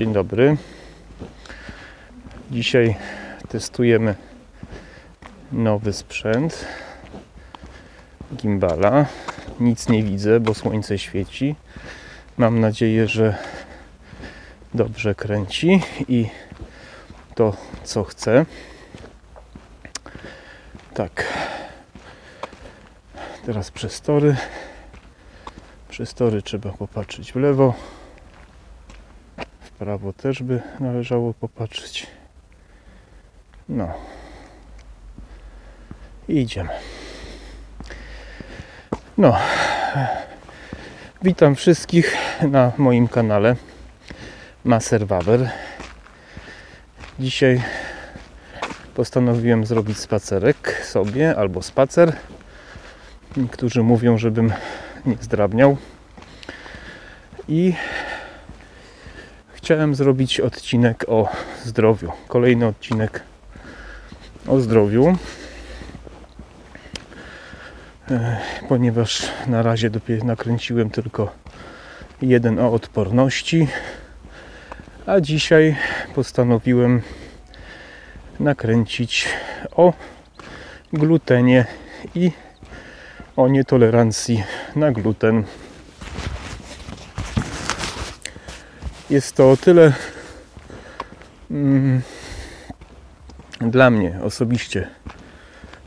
Dzień dobry. Dzisiaj testujemy nowy sprzęt gimbala. Nic nie widzę, bo słońce świeci. Mam nadzieję, że dobrze kręci i to co chcę. Tak. Teraz przez tory. Przez tory trzeba popatrzeć w lewo. Prawo też by należało popatrzeć. No. Idziemy. No. Witam wszystkich na moim kanale Maserwaber. Dzisiaj postanowiłem zrobić spacerek sobie albo spacer. Niektórzy mówią, żebym nie zdrabniał. I chciałem zrobić odcinek o zdrowiu. Kolejny odcinek o zdrowiu. E, Ponieważ na razie dopiero nakręciłem tylko jeden o odporności, a dzisiaj postanowiłem nakręcić o glutenie i o nietolerancji na gluten. Jest to o tyle mm, dla mnie osobiście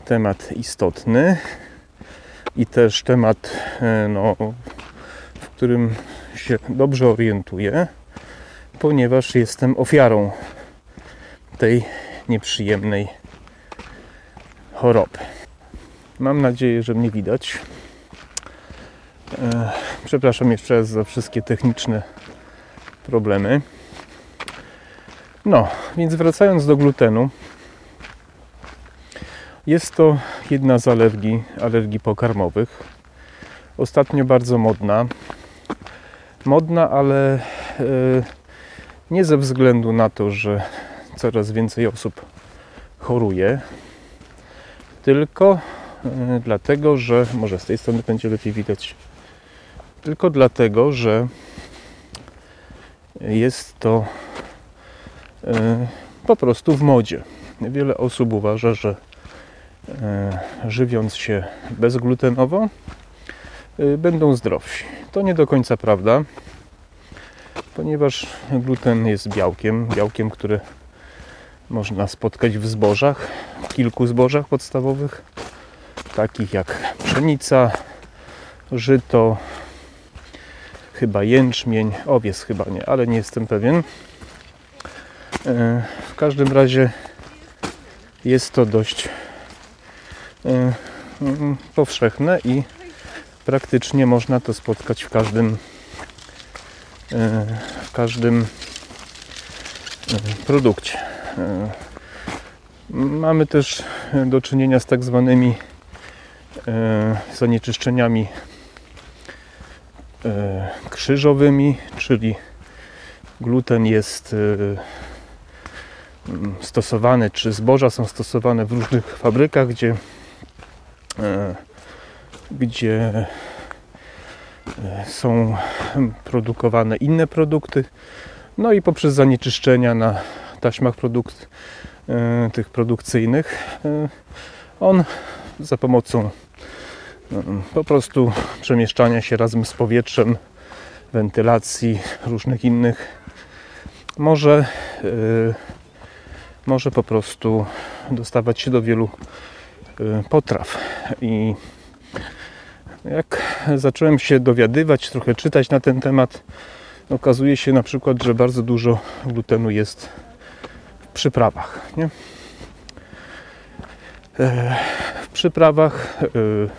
temat istotny i też temat, e, no, w którym się dobrze orientuję, ponieważ jestem ofiarą tej nieprzyjemnej choroby. Mam nadzieję, że mnie widać. E, Przepraszam jeszcze raz za wszystkie techniczne problemy. No, więc wracając do glutenu. Jest to jedna z alergii, alergii pokarmowych. Ostatnio bardzo modna. Modna, ale e, nie ze względu na to, że coraz więcej osób choruje, tylko e, dlatego, że może z tej strony będzie lepiej widać, tylko dlatego, że jest to e, po prostu w modzie. Wiele osób uważa, że e, żywiąc się bezglutenowo e, będą zdrowsi. To nie do końca prawda, ponieważ gluten jest białkiem, białkiem, które można spotkać w zbożach, w kilku zbożach podstawowych, takich jak pszenica, żyto, chyba jęczmień, owiec chyba nie, ale nie jestem pewien. E, W każdym razie jest to dość e, mm, powszechne i praktycznie można to spotkać w każdym e, w każdym produkcie. Mamy też do czynienia z tak zwanymi zanieczyszczeniami krzyżowymi, czyli gluten jest e, mm, stosowany, czy zboża są stosowane w różnych fabrykach, gdzie, e, gdzie e, są produkowane inne produkty. No i poprzez zanieczyszczenia na taśmach produkt, e, tych produkcyjnych e, on za pomocą po prostu przemieszczania się razem z powietrzem, wentylacji, różnych innych, może, yy, może po prostu dostawać się do wielu yy, potraw. I jak zacząłem się dowiadywać, trochę czytać na ten temat, okazuje się na przykład, że bardzo dużo glutenu jest w przyprawach. Nie? E, W przyprawach yy,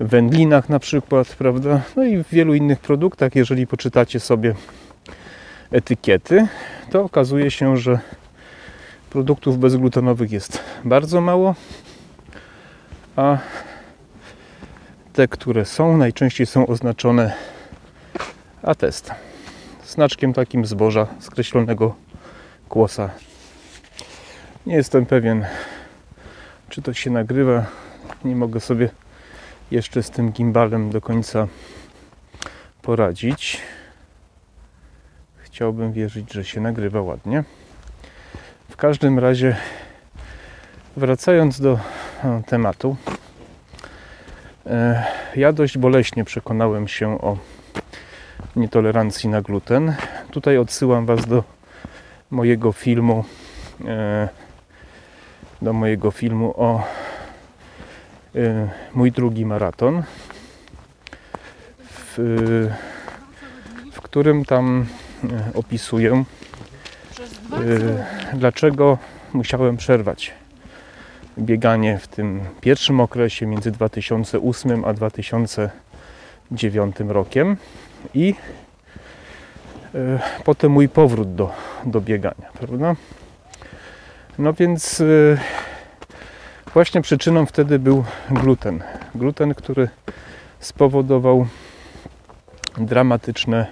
wędlinach na przykład, prawda? No i w wielu innych produktach, jeżeli poczytacie sobie etykiety, to okazuje się, że produktów bezglutenowych jest bardzo mało, a te, które są, najczęściej są oznaczone atestem. Znaczkiem takim zboża skreślonego kłosa. Nie jestem pewien, czy to się nagrywa. Nie mogę sobie jeszcze z tym gimbalem do końca poradzić. Chciałbym wierzyć, że się nagrywa ładnie. W każdym razie, wracając do e, tematu, e, ja dość boleśnie przekonałem się o nietolerancji na gluten. Tutaj odsyłam Was do mojego filmu e, do mojego filmu o mój drugi maraton w, w którym tam opisuję dlaczego musiałem przerwać bieganie w tym pierwszym okresie między 2008 a 2009 rokiem i e, potem mój powrót do, do biegania, prawda? No więc e, właśnie przyczyną wtedy był gluten. Gluten, który spowodował dramatyczne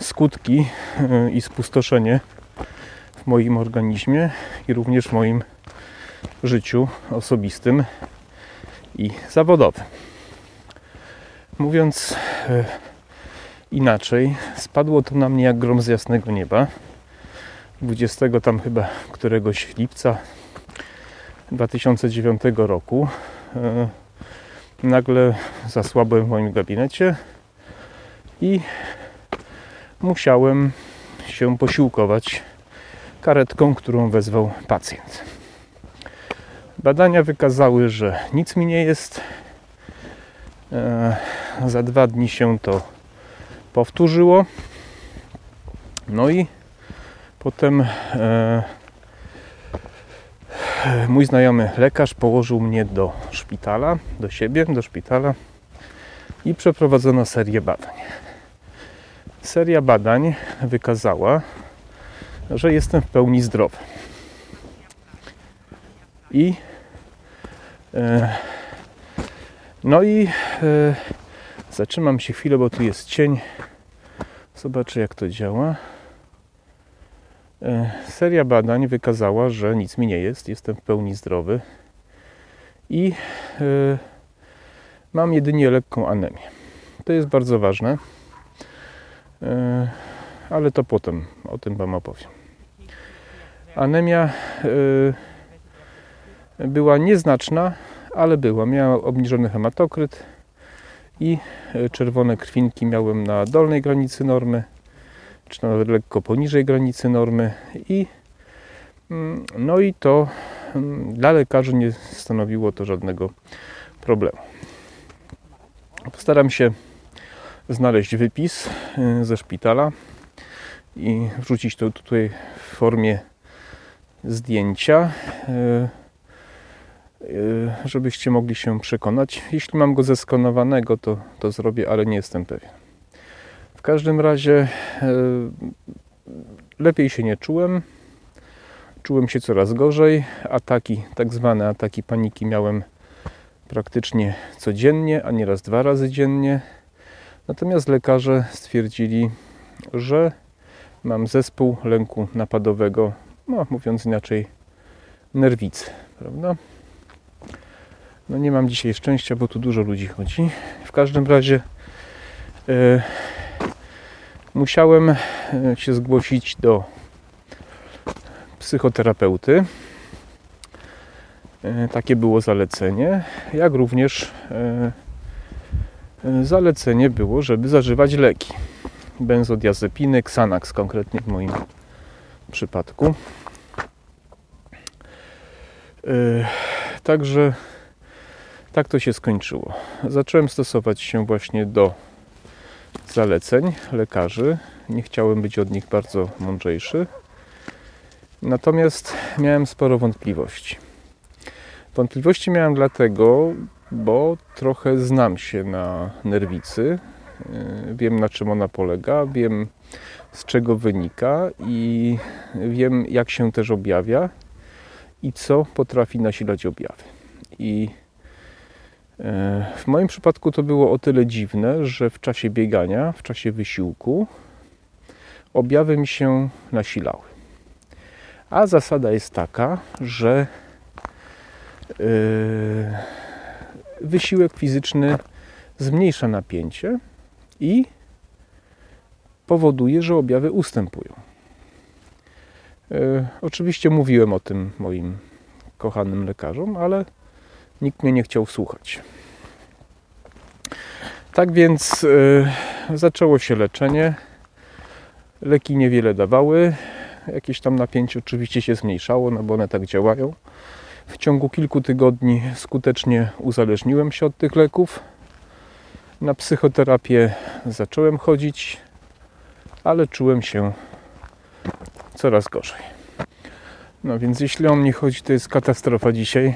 skutki e, i spustoszenie w moim organizmie i również w moim życiu osobistym i zawodowym. Mówiąc e, inaczej, spadło to na mnie jak grom z jasnego nieba. 20 tam chyba któregoś lipca 2009 roku e, nagle zasłabłem w moim gabinecie i musiałem się posiłkować karetką, którą wezwał pacjent. Badania wykazały, że nic mi nie jest. E, za dwa dni się to powtórzyło. No i potem e, mój znajomy lekarz położył mnie do szpitala, do siebie, do szpitala i przeprowadzono serię badań. Seria badań wykazała, że jestem w pełni zdrowy. I e, no i e, zatrzymam się chwilę, bo tu jest cień. Zobaczę jak to działa. E, seria badań wykazała, że nic mi nie jest, jestem w pełni zdrowy i e, mam jedynie lekką anemię. To jest bardzo ważne, e, ale to potem o tym Wam opowiem. Anemia była nieznaczna, ale była. Miałem obniżony hematokryt i czerwone krwinki miałem na dolnej granicy normy czy nawet lekko poniżej granicy normy i mm, no i to mm, dla lekarzy nie stanowiło to żadnego problemu. Postaram się znaleźć wypis y, ze szpitala i wrzucić to tutaj w formie zdjęcia, y, y, żebyście mogli się przekonać. Jeśli mam go zeskanowanego, to, to zrobię, ale nie jestem pewien każdym razie e, lepiej się nie czułem. Czułem się coraz gorzej. Ataki, tak zwane ataki paniki miałem praktycznie codziennie, a nieraz dwa razy dziennie. Natomiast lekarze stwierdzili, że mam zespół lęku napadowego, no mówiąc inaczej, nerwicy, prawda? No nie mam dzisiaj szczęścia, bo tu dużo ludzi chodzi. W każdym razie yy, musiałem e, się zgłosić do psychoterapeuty. E, takie było zalecenie, jak również e, zalecenie było, żeby zażywać leki. Benzodiazepiny, Xanax konkretnie w moim przypadku. Także tak to się skończyło. Zacząłem stosować się właśnie do zaleceń lekarzy. Nie chciałem być od nich bardzo mądrzejszy. Natomiast miałem sporo wątpliwości. Wątpliwości miałem dlatego, bo trochę znam się na nerwicy. E, wiem na czym ona polega, wiem z czego wynika i wiem jak się też objawia i co potrafi nasilać objawy. I w moim przypadku to było o tyle dziwne, że w czasie biegania, w czasie wysiłku objawy mi się nasilały. A zasada jest taka, że e, wysiłek fizyczny zmniejsza napięcie i powoduje, że objawy ustępują. E, oczywiście mówiłem o tym moim kochanym lekarzom, ale nikt mnie nie chciał słuchać. Tak więc e, zaczęło się leczenie. Leki niewiele dawały. Jakieś tam napięcie oczywiście się zmniejszało, no bo one tak działają. W ciągu kilku tygodni skutecznie uzależniłem się od tych leków. Na psychoterapię zacząłem chodzić, ale czułem się coraz gorzej. No więc jeśli o mnie chodzi, to jest katastrofa dzisiaj.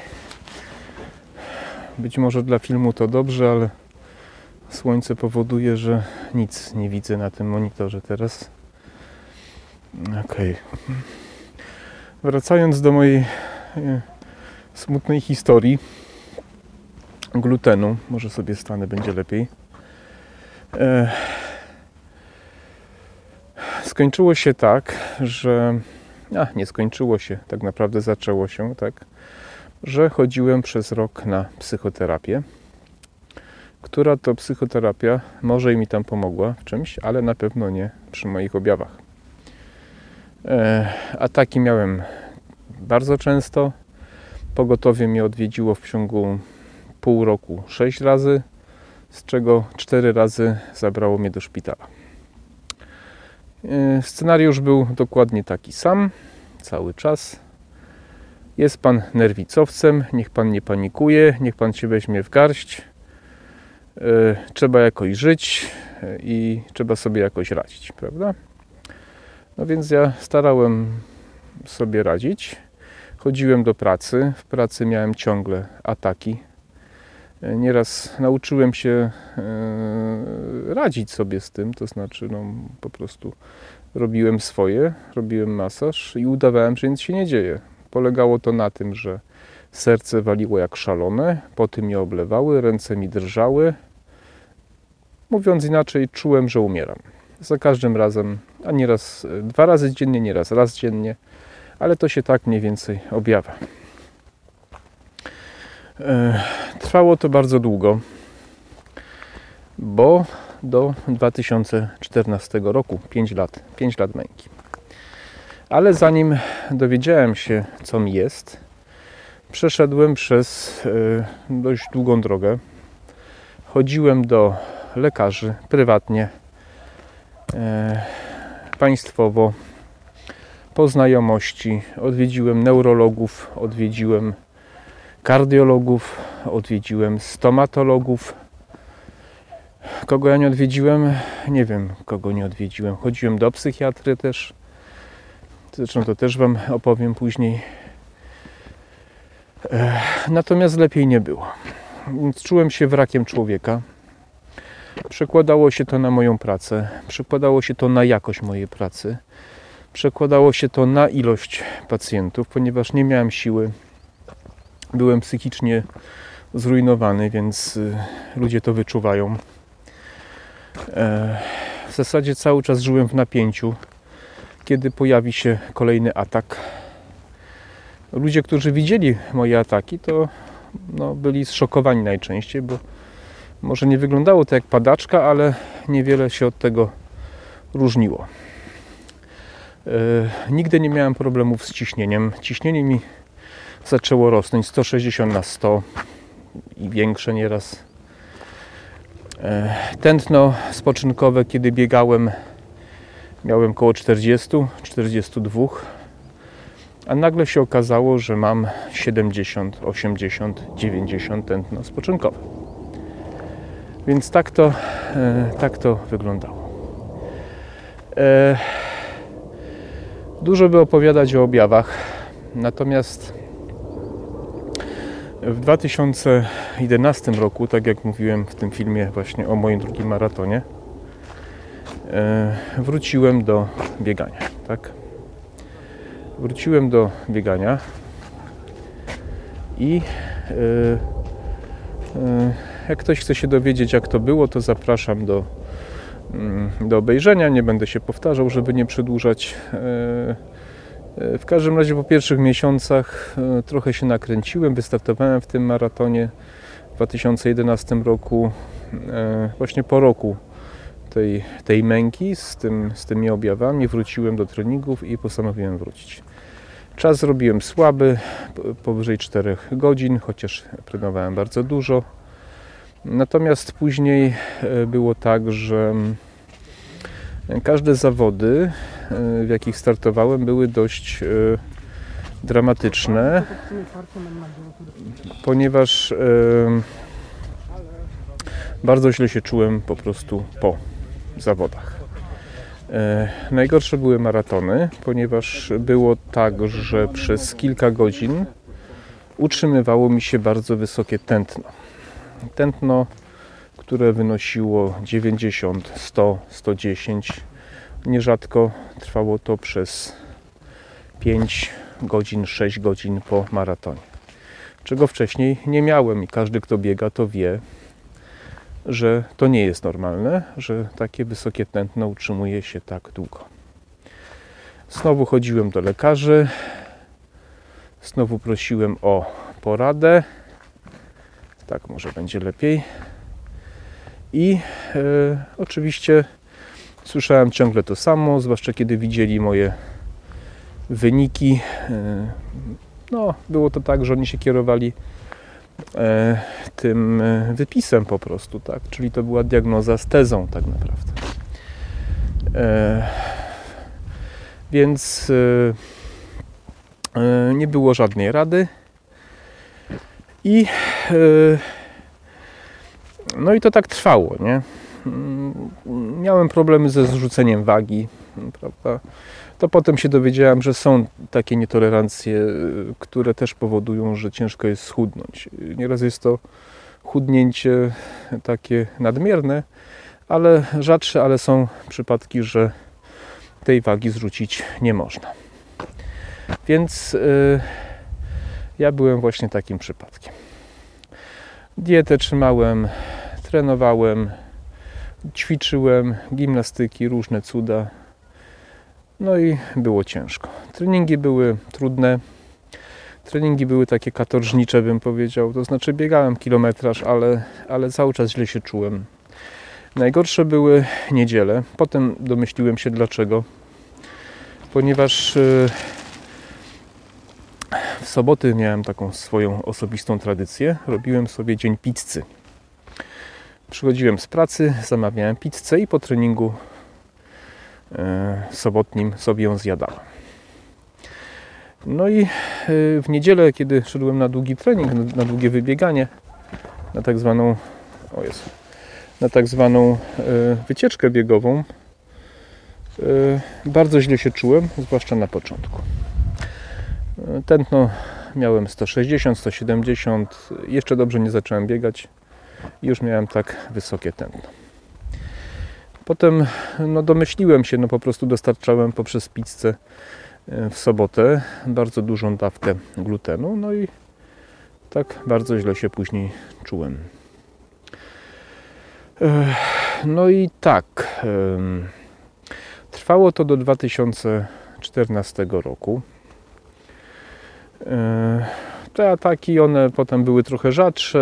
Być może dla filmu to dobrze, ale słońce powoduje, że nic nie widzę na tym monitorze teraz. Ok. Wracając do mojej e, smutnej historii glutenu, może sobie stanę, będzie lepiej. E, skończyło się tak, że. A, nie skończyło się, tak naprawdę zaczęło się tak, że chodziłem przez rok na psychoterapię, która to psychoterapia może mi tam pomogła w czymś, ale na pewno nie przy moich objawach. E, ataki miałem bardzo często. Pogotowie mnie odwiedziło w ciągu pół roku sześć razy, z czego cztery razy zabrało mnie do szpitala. E, scenariusz był dokładnie taki sam, cały czas. Jest pan nerwicowcem, niech pan nie panikuje, niech pan się weźmie w garść. E, trzeba jakoś żyć e, i trzeba sobie jakoś radzić, prawda? No więc ja starałem sobie radzić. Chodziłem do pracy. W pracy miałem ciągle ataki Nieraz nauczyłem się e, radzić sobie z tym, to znaczy no, po prostu robiłem swoje, robiłem masaż i udawałem, że nic się nie dzieje. Polegało to na tym, że serce waliło jak szalone, poty mnie oblewały, ręce mi drżały. Mówiąc inaczej, czułem, że umieram. Za każdym razem, a nieraz dwa razy dziennie, nieraz raz dziennie, ale to się tak mniej więcej objawia. E, trwało to bardzo długo, bo do 2014 roku 5 lat, 5 lat męki. Ale zanim dowiedziałem się, co mi jest, przeszedłem przez e, dość długą drogę. Chodziłem do lekarzy prywatnie, e, państwowo, po znajomości. Odwiedziłem neurologów, odwiedziłem kardiologów, odwiedziłem stomatologów. Kogo ja nie odwiedziłem? Nie wiem, kogo nie odwiedziłem. Chodziłem do psychiatry też. Zresztą to też Wam opowiem później. Natomiast lepiej nie było. Więc czułem się wrakiem człowieka. Przekładało się to na moją pracę, przekładało się to na jakość mojej pracy, przekładało się to na ilość pacjentów, ponieważ nie miałem siły byłem psychicznie zrujnowany, więc y, ludzie to wyczuwają. W zasadzie cały czas żyłem w napięciu, kiedy pojawi się kolejny atak. Ludzie, którzy widzieli moje ataki, to no, byli zszokowani najczęściej, bo może nie wyglądało to jak padaczka, ale niewiele się od tego różniło. E, nigdy nie miałem problemów z ciśnieniem. Ciśnienie mi zaczęło rosnąć 160 na 100 i większe nieraz. E, tętno spoczynkowe, kiedy biegałem, miałem około 40, 42, a nagle się okazało, że mam 70, 80, 90 tętno spoczynkowe. Więc tak to, e, tak to wyglądało. E, dużo by opowiadać o objawach, natomiast w 2011 roku, tak jak mówiłem w tym filmie właśnie o moim drugim maratonie, wróciłem do biegania, tak? Wróciłem do biegania i e, e, jak ktoś chce się dowiedzieć, jak to było, to zapraszam do, mm, do obejrzenia. Nie będę się powtarzał, żeby nie przedłużać E, w każdym razie po pierwszych miesiącach e, trochę się nakręciłem, wystartowałem w tym maratonie w 2011 roku. E, właśnie po roku tej, tej męki z, tym, z tymi objawami wróciłem do treningów i postanowiłem wrócić. Czas zrobiłem słaby, powyżej 4 godzin, chociaż trenowałem bardzo dużo. Natomiast później e, było tak, że mm, każde zawody, e, w jakich startowałem, były dość e, dramatyczne, ponieważ bardzo źle się czułem po prostu po zawodach. Najgorsze były maratony, ponieważ było tak, że przez kilka godzin utrzymywało mi się bardzo wysokie tętno. Tętno, które wynosiło 90, 100, 110. Nierzadko trwało to przez 5 godzin, 6 godzin po maratonie. Czego wcześniej nie miałem i każdy, kto biega, to wie, że to nie jest normalne, że takie wysokie tętno utrzymuje się tak długo. Znowu chodziłem do lekarzy, znowu prosiłem o poradę. Tak, może będzie lepiej. I e, oczywiście słyszałem ciągle to samo, zwłaszcza kiedy widzieli moje wyniki. E, no, było to tak, że oni się kierowali tym e, wypisem po prostu, tak? Czyli to była diagnoza z tezą tak naprawdę. E, więc e, e, nie było żadnej rady. I no i to tak trwało, nie? Mm, miałem problemy ze zrzuceniem wagi, prawda? To potem się dowiedziałem, że są takie nietolerancje, które też powodują, że ciężko jest schudnąć. Nieraz jest to chudnięcie takie nadmierne, ale rzadsze, ale są przypadki, że tej wagi zrzucić nie można. Więc yy, ja byłem właśnie takim przypadkiem. Dietę trzymałem, trenowałem, ćwiczyłem, gimnastyki, różne cuda. No i było ciężko. Treningi były trudne. Treningi były takie katorżnicze, bym powiedział. To znaczy biegałem kilometraż, ale, ale cały czas źle się czułem. Najgorsze były niedziele. Potem domyśliłem się dlaczego. Ponieważ y, w soboty miałem taką swoją osobistą tradycję. Robiłem sobie dzień pizzy. Przychodziłem z pracy, zamawiałem pizzę i po treningu sobotnim sobie ją zjadałem. No i e, w niedzielę, kiedy szedłem na długi trening, na, długie wybieganie, na tak zwaną, o na tak zwaną e, wycieczkę biegową, bardzo źle się czułem, zwłaszcza na początku. Tętno miałem 160, 170. Jeszcze dobrze nie zacząłem biegać. Już miałem tak wysokie tętno. Potem no, domyśliłem się, no po prostu dostarczałem poprzez pizzę e, w sobotę bardzo dużą dawkę glutenu. No i tak bardzo źle się później czułem. No i tak. Trwało to do 2014 roku. E, te ataki, one potem były trochę rzadsze,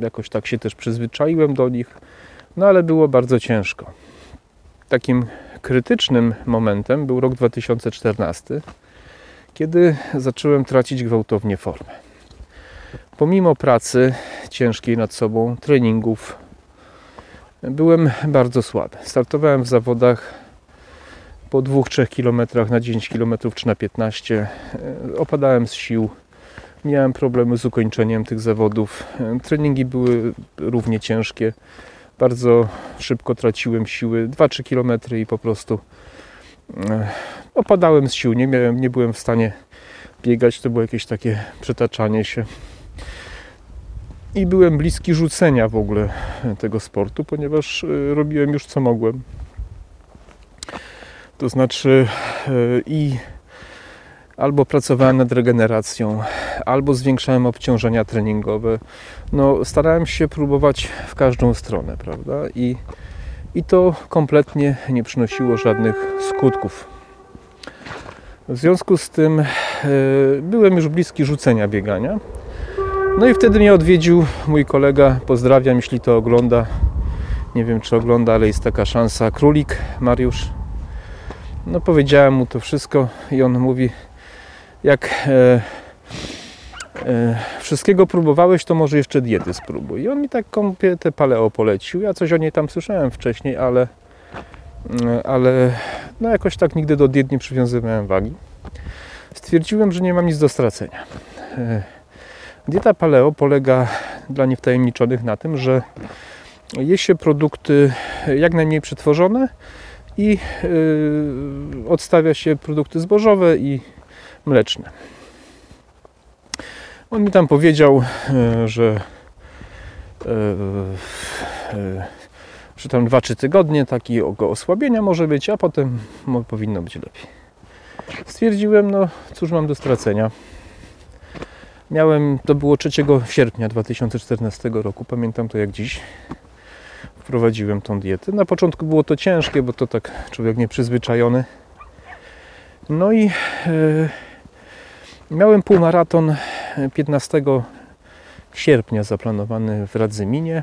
jakoś tak się też przyzwyczaiłem do nich, no ale było bardzo ciężko. Takim krytycznym momentem był rok 2014, kiedy zacząłem tracić gwałtownie formę. Pomimo pracy ciężkiej nad sobą, treningów, byłem bardzo słaby. Startowałem w zawodach po 2-3 km na 10 km czy na 15. E, opadałem z sił. Miałem problemy z ukończeniem tych zawodów. E, treningi były równie ciężkie. Bardzo szybko traciłem siły. 2-3 km i po prostu e, opadałem z sił. Nie, miałem, nie byłem w stanie biegać. To było jakieś takie przetaczanie się. I byłem bliski rzucenia w ogóle tego sportu, ponieważ robiłem już co mogłem. To znaczy e, i albo pracowałem nad regeneracją, albo zwiększałem obciążenia treningowe. No, starałem się próbować w każdą stronę, prawda? I, i to kompletnie nie przynosiło żadnych skutków. W związku z tym e, byłem już bliski rzucenia biegania. No i wtedy mnie odwiedził mój kolega, pozdrawiam, jeśli to ogląda, Nie wiem, czy ogląda, ale jest taka szansa. Królik Mariusz. No, powiedziałem mu to wszystko i on mówi, jak e, e, wszystkiego próbowałeś, to może jeszcze diety spróbuj. I on mi taką dietę paleo polecił. Ja coś o niej tam słyszałem wcześniej, ale, mm, ale no jakoś tak nigdy do diet nie przywiązywałem wagi. Stwierdziłem, że nie mam nic do stracenia. E, dieta paleo polega dla niewtajemniczonych na tym, że je się produkty jak najmniej przetworzone i yy, odstawia się produkty zbożowe i mleczne. On mi tam powiedział, yy, że yy, że tam 2-3 tygodnie takiego osłabienia może być, a potem powinno być lepiej. Stwierdziłem, no cóż mam do stracenia. Miałem, to było 3 sierpnia 2014 roku, pamiętam to jak dziś wprowadziłem tą dietę. Na początku było to ciężkie, bo to tak człowiek nieprzyzwyczajony. No i yy, miałem półmaraton 15 sierpnia zaplanowany w Radzyminie,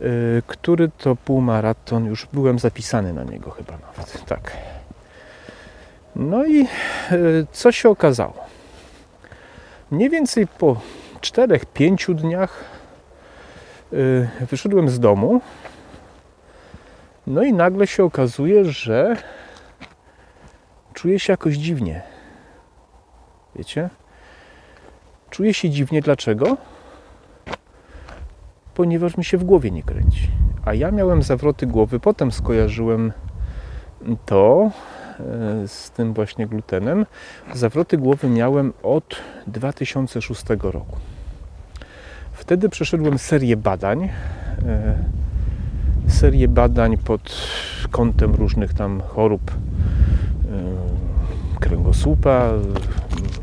yy, który to półmaraton już byłem zapisany na niego chyba nawet. Tak. No i yy, co się okazało? Mniej więcej po 4-5 dniach Y, wyszedłem z domu. No i nagle się okazuje, że czuję się jakoś dziwnie. Wiecie? Czuję się dziwnie dlaczego? Ponieważ mi się w głowie nie kręci. A ja miałem zawroty głowy, potem skojarzyłem to y, z tym właśnie glutenem. Zawroty głowy miałem od 2006 roku. Wtedy przeszedłem serię badań. E, serię badań pod kątem różnych tam chorób e, kręgosłupa.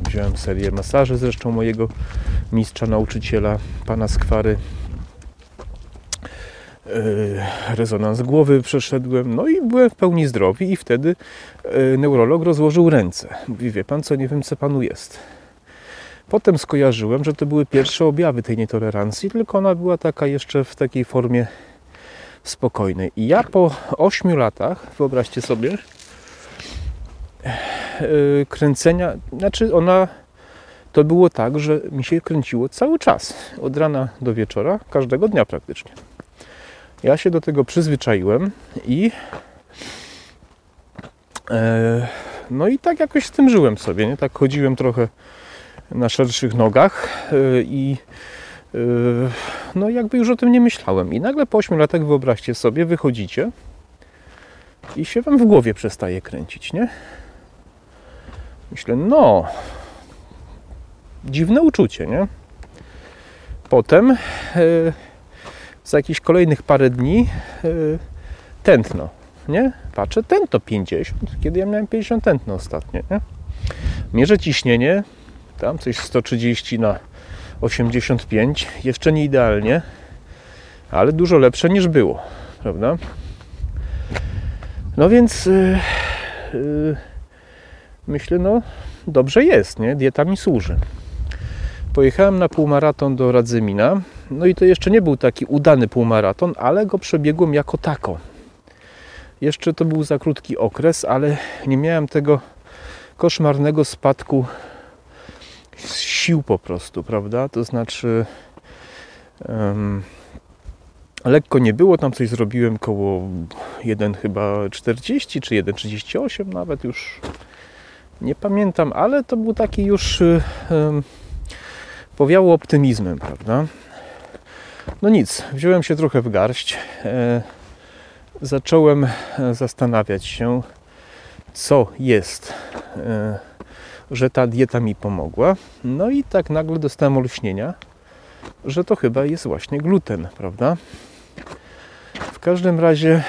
Wziąłem serię masaży zresztą mojego mistrza, nauczyciela, pana Skwary. E, rezonans głowy przeszedłem, no i byłem w pełni zdrowy i wtedy neurolog rozłożył ręce. Mówi, wie pan co, nie wiem co panu jest. Potem skojarzyłem, że to były pierwsze objawy tej nietolerancji, tylko ona była taka jeszcze w takiej formie spokojnej. I ja po 8 latach, wyobraźcie sobie, kręcenia, znaczy ona to było tak, że mi się kręciło cały czas, od rana do wieczora, każdego dnia praktycznie. Ja się do tego przyzwyczaiłem i yy, no i tak jakoś z tym żyłem sobie, nie? Tak chodziłem trochę na szerszych nogach y, i y, no jakby już o tym nie myślałem. I nagle po 8 latach wyobraźcie sobie, wychodzicie i się wam w głowie przestaje kręcić, nie? Myślę, no dziwne uczucie, nie? Potem yy, za jakieś kolejnych parę dni yy, tętno, nie? Patrzę, tętno 50, kiedy ja miałem 50 tętno ostatnio, nie? Mierzę ciśnienie, tam coś 130 na 85. Jeszcze nie idealnie, ale dużo lepsze niż było, prawda? No więc yy, myślę, no dobrze jest, nie? Dieta mi służy. Pojechałem na półmaraton do Radzymina. No i to jeszcze nie był taki udany półmaraton, ale go przebiegłem jako tako. Jeszcze to był za krótki okres, ale nie miałem tego koszmarnego spadku sił po prostu, prawda? To znaczy um, lekko nie było, tam coś zrobiłem koło 1 chyba 40 czy 1,38 nawet już nie pamiętam, ale to był taki już um, powiało optymizmem, prawda? No nic, wziąłem się trochę w garść. E, zacząłem zastanawiać się, co jest e, że ta dieta mi pomogła. No i tak nagle dostałem olśnienia, że to chyba jest właśnie gluten, prawda? W każdym razie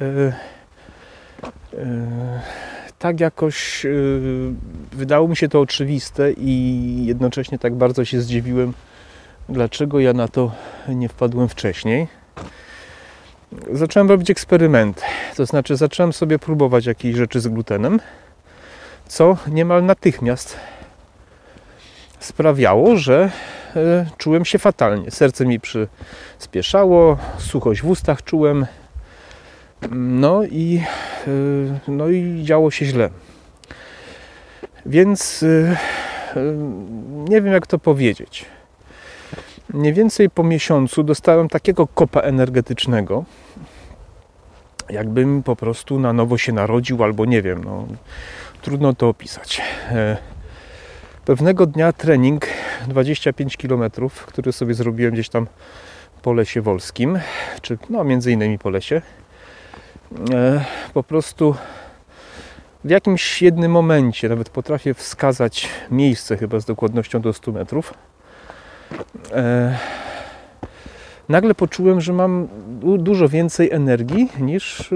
yy, yy, tak jakoś yy, wydało mi się to oczywiste i jednocześnie tak bardzo się zdziwiłem, dlaczego ja na to nie wpadłem wcześniej. Zacząłem robić eksperymenty, to znaczy zacząłem sobie próbować jakieś rzeczy z glutenem co niemal natychmiast sprawiało, że czułem się fatalnie. Serce mi przyspieszało, suchość w ustach czułem. No i, no i działo się źle. Więc nie wiem jak to powiedzieć. Mniej więcej po miesiącu dostałem takiego kopa energetycznego, jakbym po prostu na nowo się narodził, albo nie wiem, no, trudno to opisać. E, pewnego dnia trening 25 km, który sobie zrobiłem gdzieś tam po lesie wolskim, czy no między innymi po lesie, po prostu w jakimś jednym momencie, nawet potrafię wskazać miejsce chyba z dokładnością do 100 metrów, e, nagle poczułem, że mam dużo więcej energii niż,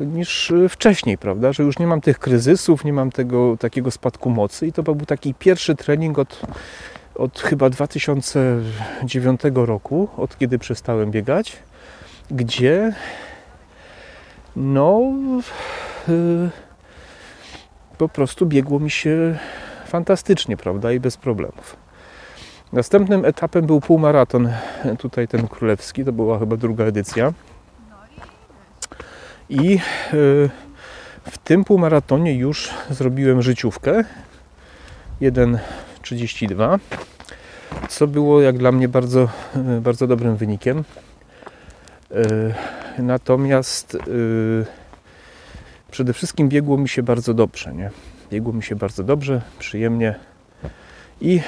e, niż wcześniej, prawda? Że już nie mam tych kryzysów, nie mam tego takiego spadku mocy i to był taki pierwszy trening od, od chyba 2009 roku, od kiedy przestałem biegać, gdzie no yy, po prostu biegło mi się fantastycznie, prawda? I bez problemów. Następnym etapem był półmaraton, tutaj ten królewski, to była chyba druga edycja. I yy, w tym półmaratonie już zrobiłem życiówkę 1.32, co było jak dla mnie bardzo, yy, bardzo dobrym wynikiem. Yy, natomiast przede wszystkim biegło mi się bardzo dobrze, nie? Biegło mi się bardzo dobrze, przyjemnie i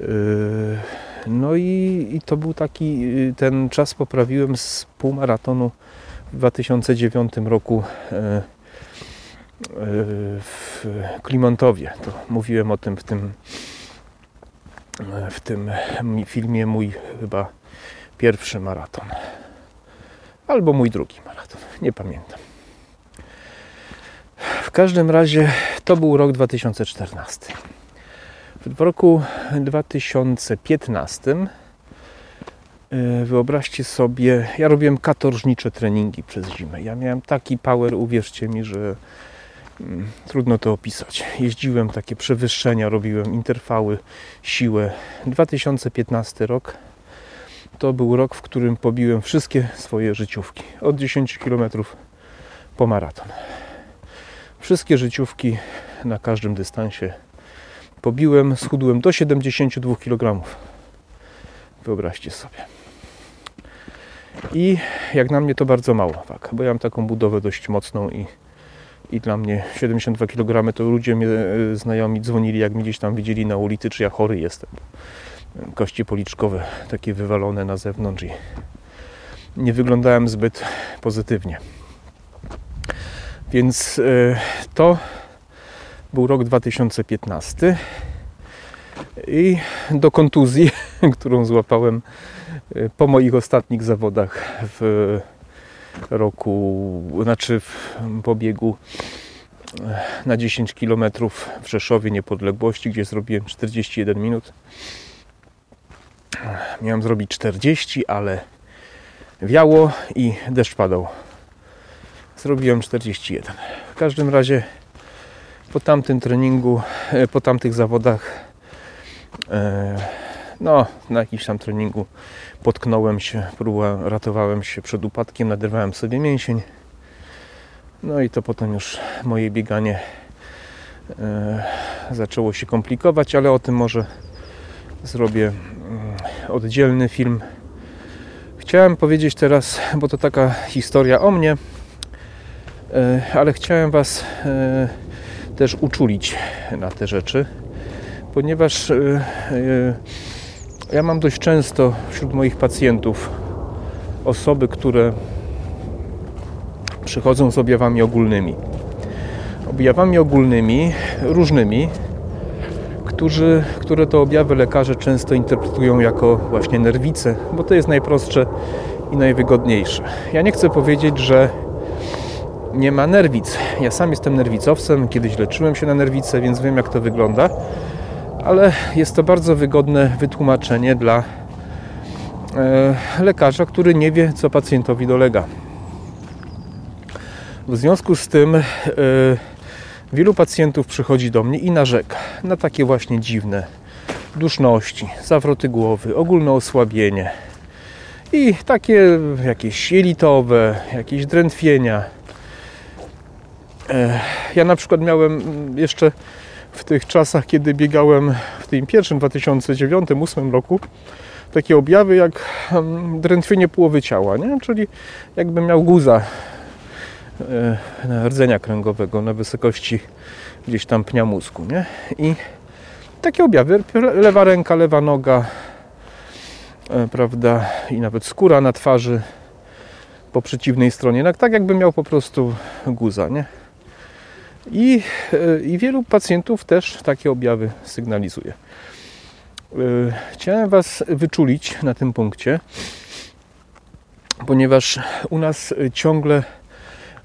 Yy, no i, i, to był taki, y, ten czas poprawiłem z półmaratonu w 2009 roku yy, yy, w Klimontowie. To mówiłem o tym w tym, w tym filmie mój chyba pierwszy maraton. Albo mój drugi maraton, nie pamiętam. W każdym razie to był rok 2014. W roku 2015 e, wyobraźcie sobie, ja robiłem katorżnicze treningi przez zimę. Ja miałem taki power, uwierzcie mi, że mm, trudno to opisać. Jeździłem takie przewyższenia, robiłem interwały, siłę. 2015 rok to był rok, w którym pobiłem wszystkie swoje życiówki. Od 10 km po maraton. Wszystkie życiówki na każdym dystansie pobiłem, schudłem do 72 kg. Wyobraźcie sobie. I jak na mnie to bardzo mało, tak, bo ja mam taką budowę dość mocną i, i dla mnie 72 kg to ludzie mnie e, znajomi dzwonili, jak mi gdzieś tam widzieli na ulicy, czy ja chory jestem. Kości policzkowe takie wywalone na zewnątrz i nie wyglądałem zbyt pozytywnie. Więc e, to był rok 2015 i do kontuzji, którą złapałem e, po moich ostatnich zawodach w roku, znaczy w pobiegu e, na 10 km w Rzeszowie Niepodległości, gdzie zrobiłem 41 minut. Miałem zrobić 40, ale wiało i deszcz padał. Zrobiłem 41. W każdym razie po tamtym treningu, e, po tamtych zawodach, e, no, na jakimś tam treningu potknąłem się, próbowałem, ratowałem się przed upadkiem, naderwałem sobie mięsień. No i to potem już moje bieganie e, zaczęło się komplikować, ale o tym może zrobię oddzielny film. Chciałem powiedzieć teraz, bo to taka historia o mnie, ale chciałem Was też uczulić na te rzeczy, ponieważ e, e, ja mam dość często wśród moich pacjentów osoby, które przychodzą z objawami ogólnymi. Objawami ogólnymi, różnymi, którzy, które to objawy lekarze często interpretują jako właśnie nerwice, bo to jest najprostsze i najwygodniejsze. Ja nie chcę powiedzieć, że nie ma nerwic. Ja sam jestem nerwicowcem, kiedyś leczyłem się na nerwice, więc wiem jak to wygląda, ale jest to bardzo wygodne wytłumaczenie dla e, lekarza, który nie wie, co pacjentowi dolega. W związku z tym e, Wielu pacjentów przychodzi do mnie i narzeka na takie właśnie dziwne duszności, zawroty głowy, ogólne osłabienie i takie jakieś jelitowe, jakieś drętwienia. Ja na przykład miałem jeszcze w tych czasach, kiedy biegałem w tym pierwszym 2009-2008 roku, takie objawy jak drętwienie połowy ciała, nie? czyli jakby miał guza e, rdzenia kręgowego na wysokości gdzieś tam pnia mózgu. Nie? I takie objawy, lewa ręka, lewa noga, e, prawda, i nawet skóra na twarzy po przeciwnej stronie, tak jakby miał po prostu guza, nie? I, e, I wielu pacjentów też takie objawy sygnalizuje. E, chciałem Was wyczulić na tym punkcie, ponieważ u nas ciągle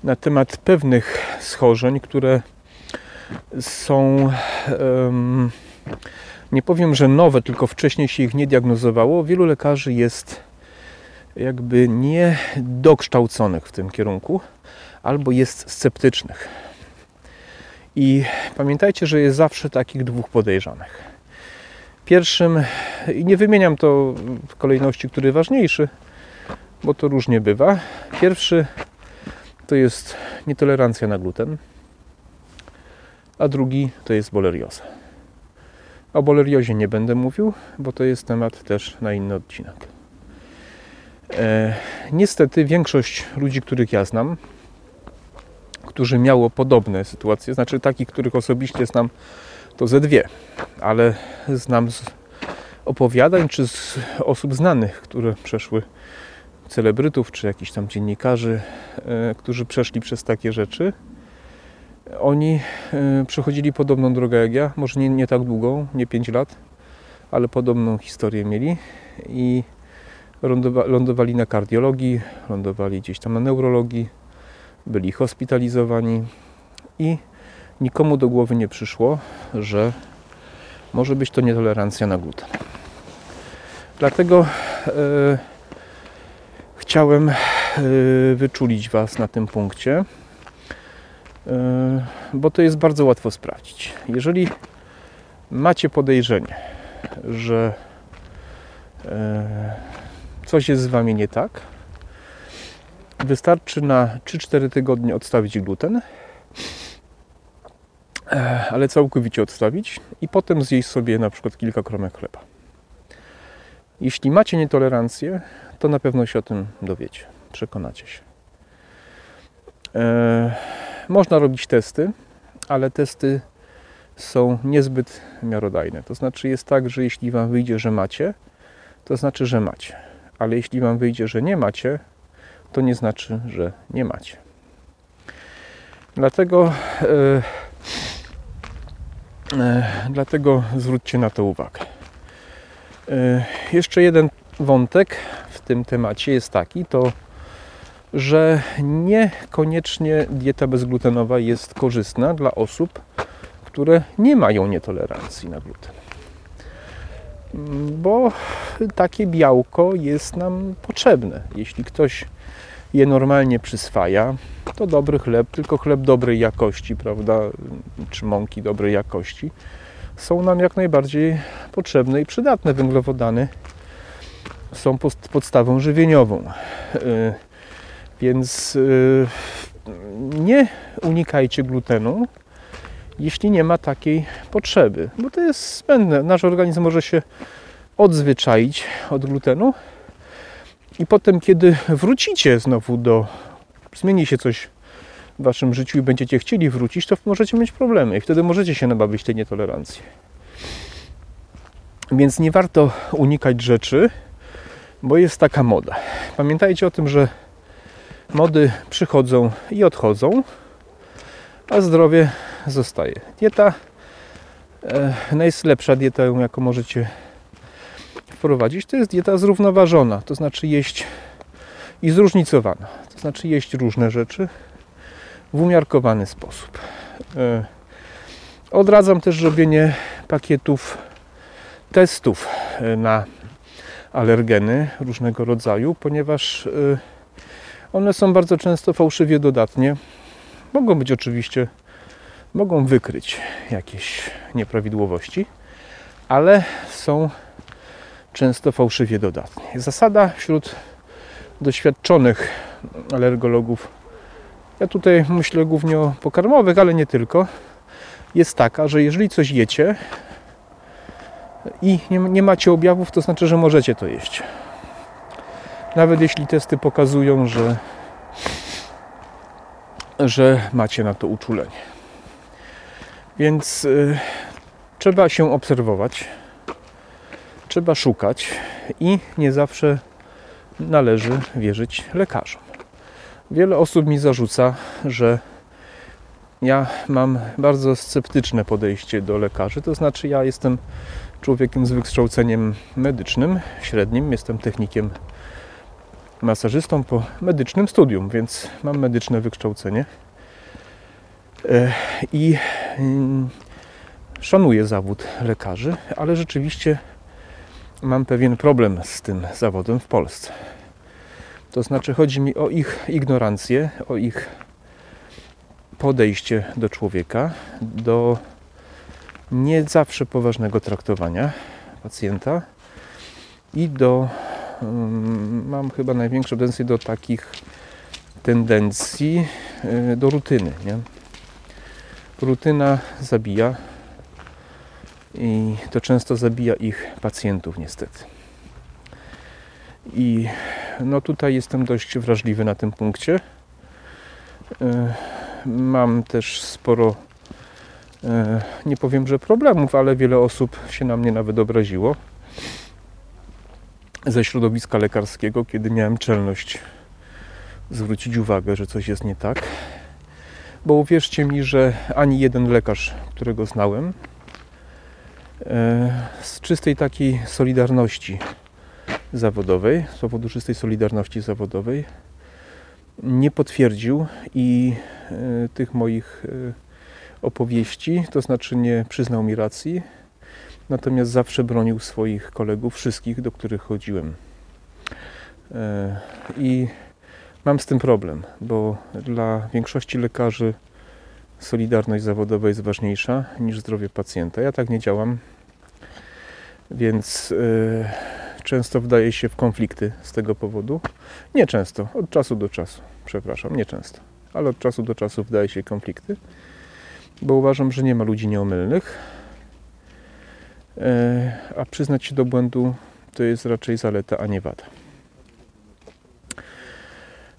na temat pewnych schorzeń, które są, nie powiem, że nowe, tylko wcześniej się ich nie diagnozowało, wielu lekarzy jest jakby niedokształconych w tym kierunku albo jest sceptycznych. I pamiętajcie, że jest zawsze takich dwóch podejrzanych. Pierwszym, i nie wymieniam to w kolejności, który ważniejszy, bo to różnie bywa. Pierwszy to jest nietolerancja na gluten, a drugi to jest bolerioza. O boleriozie nie będę mówił, bo to jest temat też na inny odcinek. E, niestety większość ludzi, których ja znam, którzy miało podobne sytuacje, znaczy takich, których osobiście znam, to ze dwie, ale znam z opowiadań czy z osób znanych, które przeszły celebrytów czy jakichś tam dziennikarzy, e, którzy przeszli przez takie rzeczy. Oni e, przechodzili podobną drogę jak ja, może nie, nie tak długą, nie 5 lat, ale podobną historię mieli i lądowali na kardiologii, lądowali gdzieś tam na neurologii, byli hospitalizowani i nikomu do głowy nie przyszło, że może być to nietolerancja na gluten. Dlatego e, chciałem e, wyczulić Was na tym punkcie, e, bo to jest bardzo łatwo sprawdzić. Jeżeli macie podejrzenie, że e, coś jest z Wami nie tak, wystarczy na 3-4 tygodnie odstawić gluten, ale całkowicie odstawić i potem zjeść sobie na przykład kilka kromek chleba. Jeśli macie nietolerancję, to na pewno się o tym dowiecie, przekonacie się. E, można robić testy, ale testy są niezbyt miarodajne. To znaczy jest tak, że jeśli Wam wyjdzie, że macie, to znaczy, że macie. Ale jeśli Wam wyjdzie, że nie macie, to nie znaczy, że nie macie. Dlatego, e, e, dlatego zwróćcie na to uwagę. E, jeszcze jeden wątek tym temacie jest taki, to że niekoniecznie dieta bezglutenowa jest korzystna dla osób, które nie mają nietolerancji na gluten. Bo takie białko jest nam potrzebne. Jeśli ktoś je normalnie przyswaja, to dobry chleb, tylko chleb dobrej jakości, prawda, czy mąki dobrej jakości, są nam jak najbardziej potrzebne i przydatne. Węglowodany są podstawą żywieniową. Y, więc y, nie unikajcie glutenu, jeśli nie ma takiej potrzeby, bo to jest zbędne. Nasz organizm może się odzwyczaić od glutenu i potem, kiedy wrócicie znowu do, zmieni się coś w waszym życiu i będziecie chcieli wrócić, to możecie mieć problemy i wtedy możecie się nabawić tej nietolerancji. Więc nie warto unikać rzeczy, bo jest taka moda. Pamiętajcie o tym, że mody przychodzą i odchodzą, a zdrowie zostaje. Dieta, e, najlepsza dieta, jaką możecie wprowadzić, to jest dieta zrównoważona, to znaczy jeść i zróżnicowana, to znaczy jeść różne rzeczy w umiarkowany sposób. E, odradzam też robienie pakietów testów e, na alergeny różnego rodzaju, ponieważ e, one są bardzo często fałszywie dodatnie. Mogą być oczywiście mogą wykryć jakieś nieprawidłowości, ale są często fałszywie dodatnie. Zasada wśród doświadczonych alergologów, ja tutaj myślę głównie o pokarmowych, ale nie tylko, jest taka, że jeżeli coś jecie i nie, nie macie objawów, to znaczy, że możecie to jeść. Nawet jeśli testy pokazują, że, że macie na to uczulenie. Więc y, trzeba się obserwować, trzeba szukać i nie zawsze należy wierzyć lekarzom. Wiele osób mi zarzuca, że ja mam bardzo sceptyczne podejście do lekarzy, to znaczy ja jestem człowiekiem z wykształceniem medycznym, średnim, jestem technikiem masażystą po medycznym studium, więc mam medyczne wykształcenie. E, I mm, szanuję zawód lekarzy, ale rzeczywiście mam pewien problem z tym zawodem w Polsce. To znaczy, chodzi mi o ich ignorancję, o ich podejście do człowieka, do nie zawsze poważnego traktowania pacjenta i do. Mm, mam chyba największe tendencje do takich tendencji, y, do rutyny. Nie? Rutyna zabija i to często zabija ich pacjentów, niestety. I no tutaj jestem dość wrażliwy na tym punkcie. Y, mam też sporo, e, nie powiem, że problemów, ale wiele osób się na mnie nawet obraziło ze środowiska lekarskiego, kiedy miałem czelność zwrócić uwagę, że coś jest nie tak. Bo uwierzcie mi, że ani jeden lekarz, którego znałem, e, z czystej takiej solidarności zawodowej, z powodu czystej solidarności zawodowej, nie potwierdził i e, tych moich e, opowieści, to znaczy nie przyznał mi racji, natomiast zawsze bronił swoich kolegów, wszystkich, do których chodziłem. E, I mam z tym problem, bo dla większości lekarzy solidarność zawodowa jest ważniejsza niż zdrowie pacjenta. Ja tak nie działam, więc często wdaje się w konflikty z tego powodu. Nie często, od czasu do czasu, przepraszam, nie często, ale od czasu do czasu wdaje się konflikty, bo uważam, że nie ma ludzi nieomylnych, e, a przyznać się do błędu to jest raczej zaleta, a nie wada.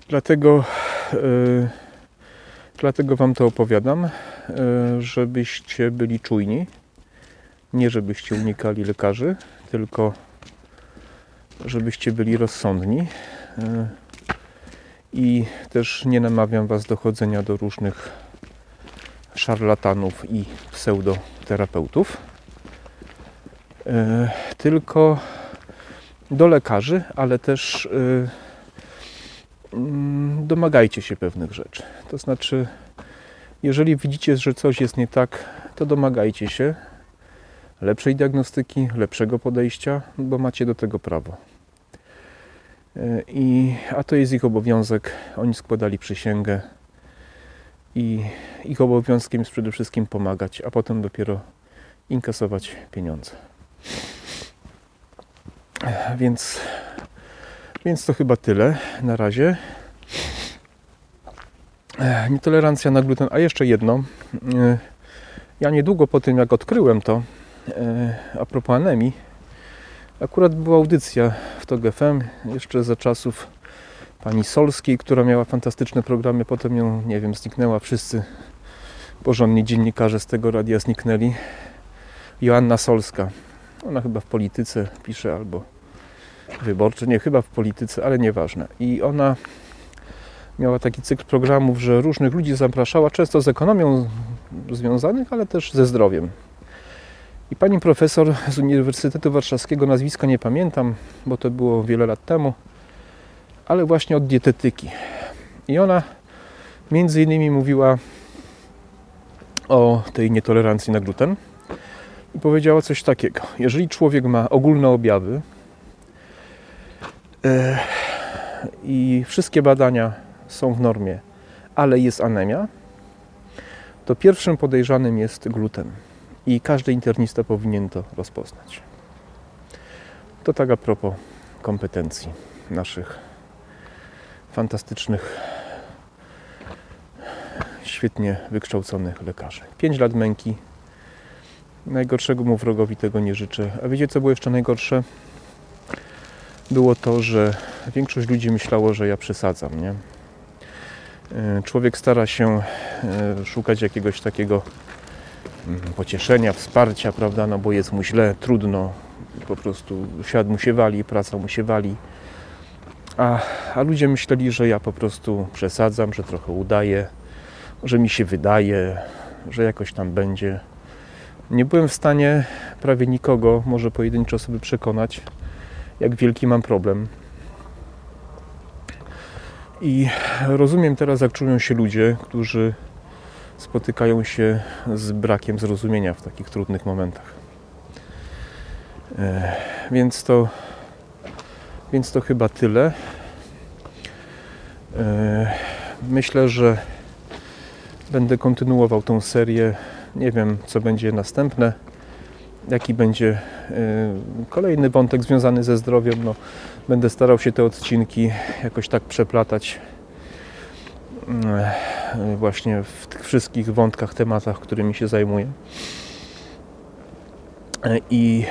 Dlatego, e, dlatego Wam to opowiadam, e, żebyście byli czujni, nie żebyście unikali lekarzy, tylko żebyście byli rozsądni. I też nie namawiam Was do chodzenia do różnych szarlatanów i pseudoterapeutów, e, tylko do lekarzy, ale też e, mm, domagajcie się pewnych rzeczy. To znaczy, jeżeli widzicie, że coś jest nie tak, to domagajcie się lepszej diagnostyki, lepszego podejścia, bo macie do tego prawo. E, I, a to jest ich obowiązek. Oni składali przysięgę i ich obowiązkiem jest przede wszystkim pomagać, a potem dopiero inkasować pieniądze. Więc, więc to chyba tyle na razie. Nietolerancja na gluten. A jeszcze jedno. Ja niedługo po tym, jak odkryłem to, a propos anemii, Akurat była audycja w TOG FM jeszcze za czasów pani Solskiej, która miała fantastyczne programy, potem ją, nie wiem, zniknęła. Wszyscy porządni dziennikarze z tego radia zniknęli. Joanna Solska. Ona chyba w polityce pisze albo wyborczy, nie, chyba w polityce, ale nieważne. I ona miała taki cykl programów, że różnych ludzi zapraszała, często z ekonomią związanych, ale też ze zdrowiem. I pani profesor z Uniwersytetu Warszawskiego, nazwiska nie pamiętam, bo to było wiele lat temu, ale właśnie od dietetyki. I ona między innymi mówiła o tej nietolerancji na gluten i powiedziała coś takiego. Jeżeli człowiek ma ogólne objawy e, i wszystkie badania są w normie, ale jest anemia, to pierwszym podejrzanym jest gluten. I każdy internista powinien to rozpoznać. To tak a propos kompetencji naszych fantastycznych, świetnie wykształconych lekarzy. 5 lat męki. Najgorszego mu wrogowi tego nie życzę. A wiecie, co było jeszcze najgorsze? Było to, że większość ludzi myślało, że ja przesadzam, nie? E, człowiek stara się e, szukać jakiegoś takiego mm, pocieszenia, wsparcia, prawda? No bo jest mu źle, trudno, po prostu świat mu się wali, praca mu się wali. A, a ludzie myśleli, że ja po prostu przesadzam, że trochę udaję, że mi się wydaje, że jakoś tam będzie. Nie byłem w stanie prawie nikogo, może pojedynczo osoby przekonać, jak wielki mam problem. I rozumiem teraz, jak czują się ludzie, którzy spotykają się z brakiem zrozumienia w takich trudnych momentach. E, więc to, więc to chyba tyle. E, myślę, że będę kontynuował tą serię. Nie wiem, co będzie następne, jaki będzie e, kolejny wątek związany ze zdrowiem. No, będę starał się te odcinki jakoś tak przeplatać właśnie w tych wszystkich wątkach, tematach, którymi się zajmuję. I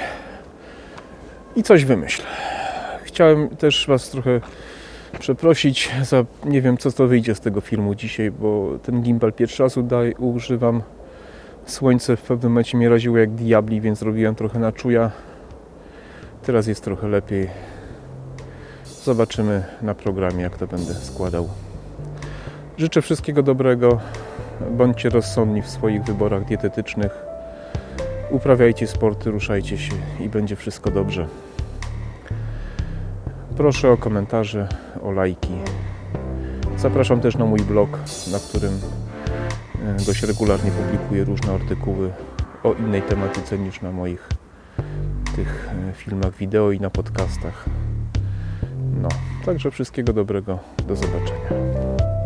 i coś wymyślę. Chciałem też Was trochę przeprosić za nie wiem co to wyjdzie z tego filmu dzisiaj, bo ten gimbal pierwszy raz udaj, używam. Słońce w pewnym momencie mnie raziło jak diabli, więc robiłem trochę na czuja. Teraz jest trochę lepiej. Zobaczymy na programie jak to będę składał. Życzę wszystkiego dobrego. Bądźcie rozsądni w swoich wyborach dietetycznych. Uprawiajcie sporty, ruszajcie się i będzie wszystko dobrze. Proszę o komentarze, o lajki. Zapraszam też na mój blog, na którym e, dość regularnie publikuję różne artykuły o innej tematyce niż na moich tych e, filmach wideo i na podcastach. No, także wszystkiego dobrego. Do zobaczenia.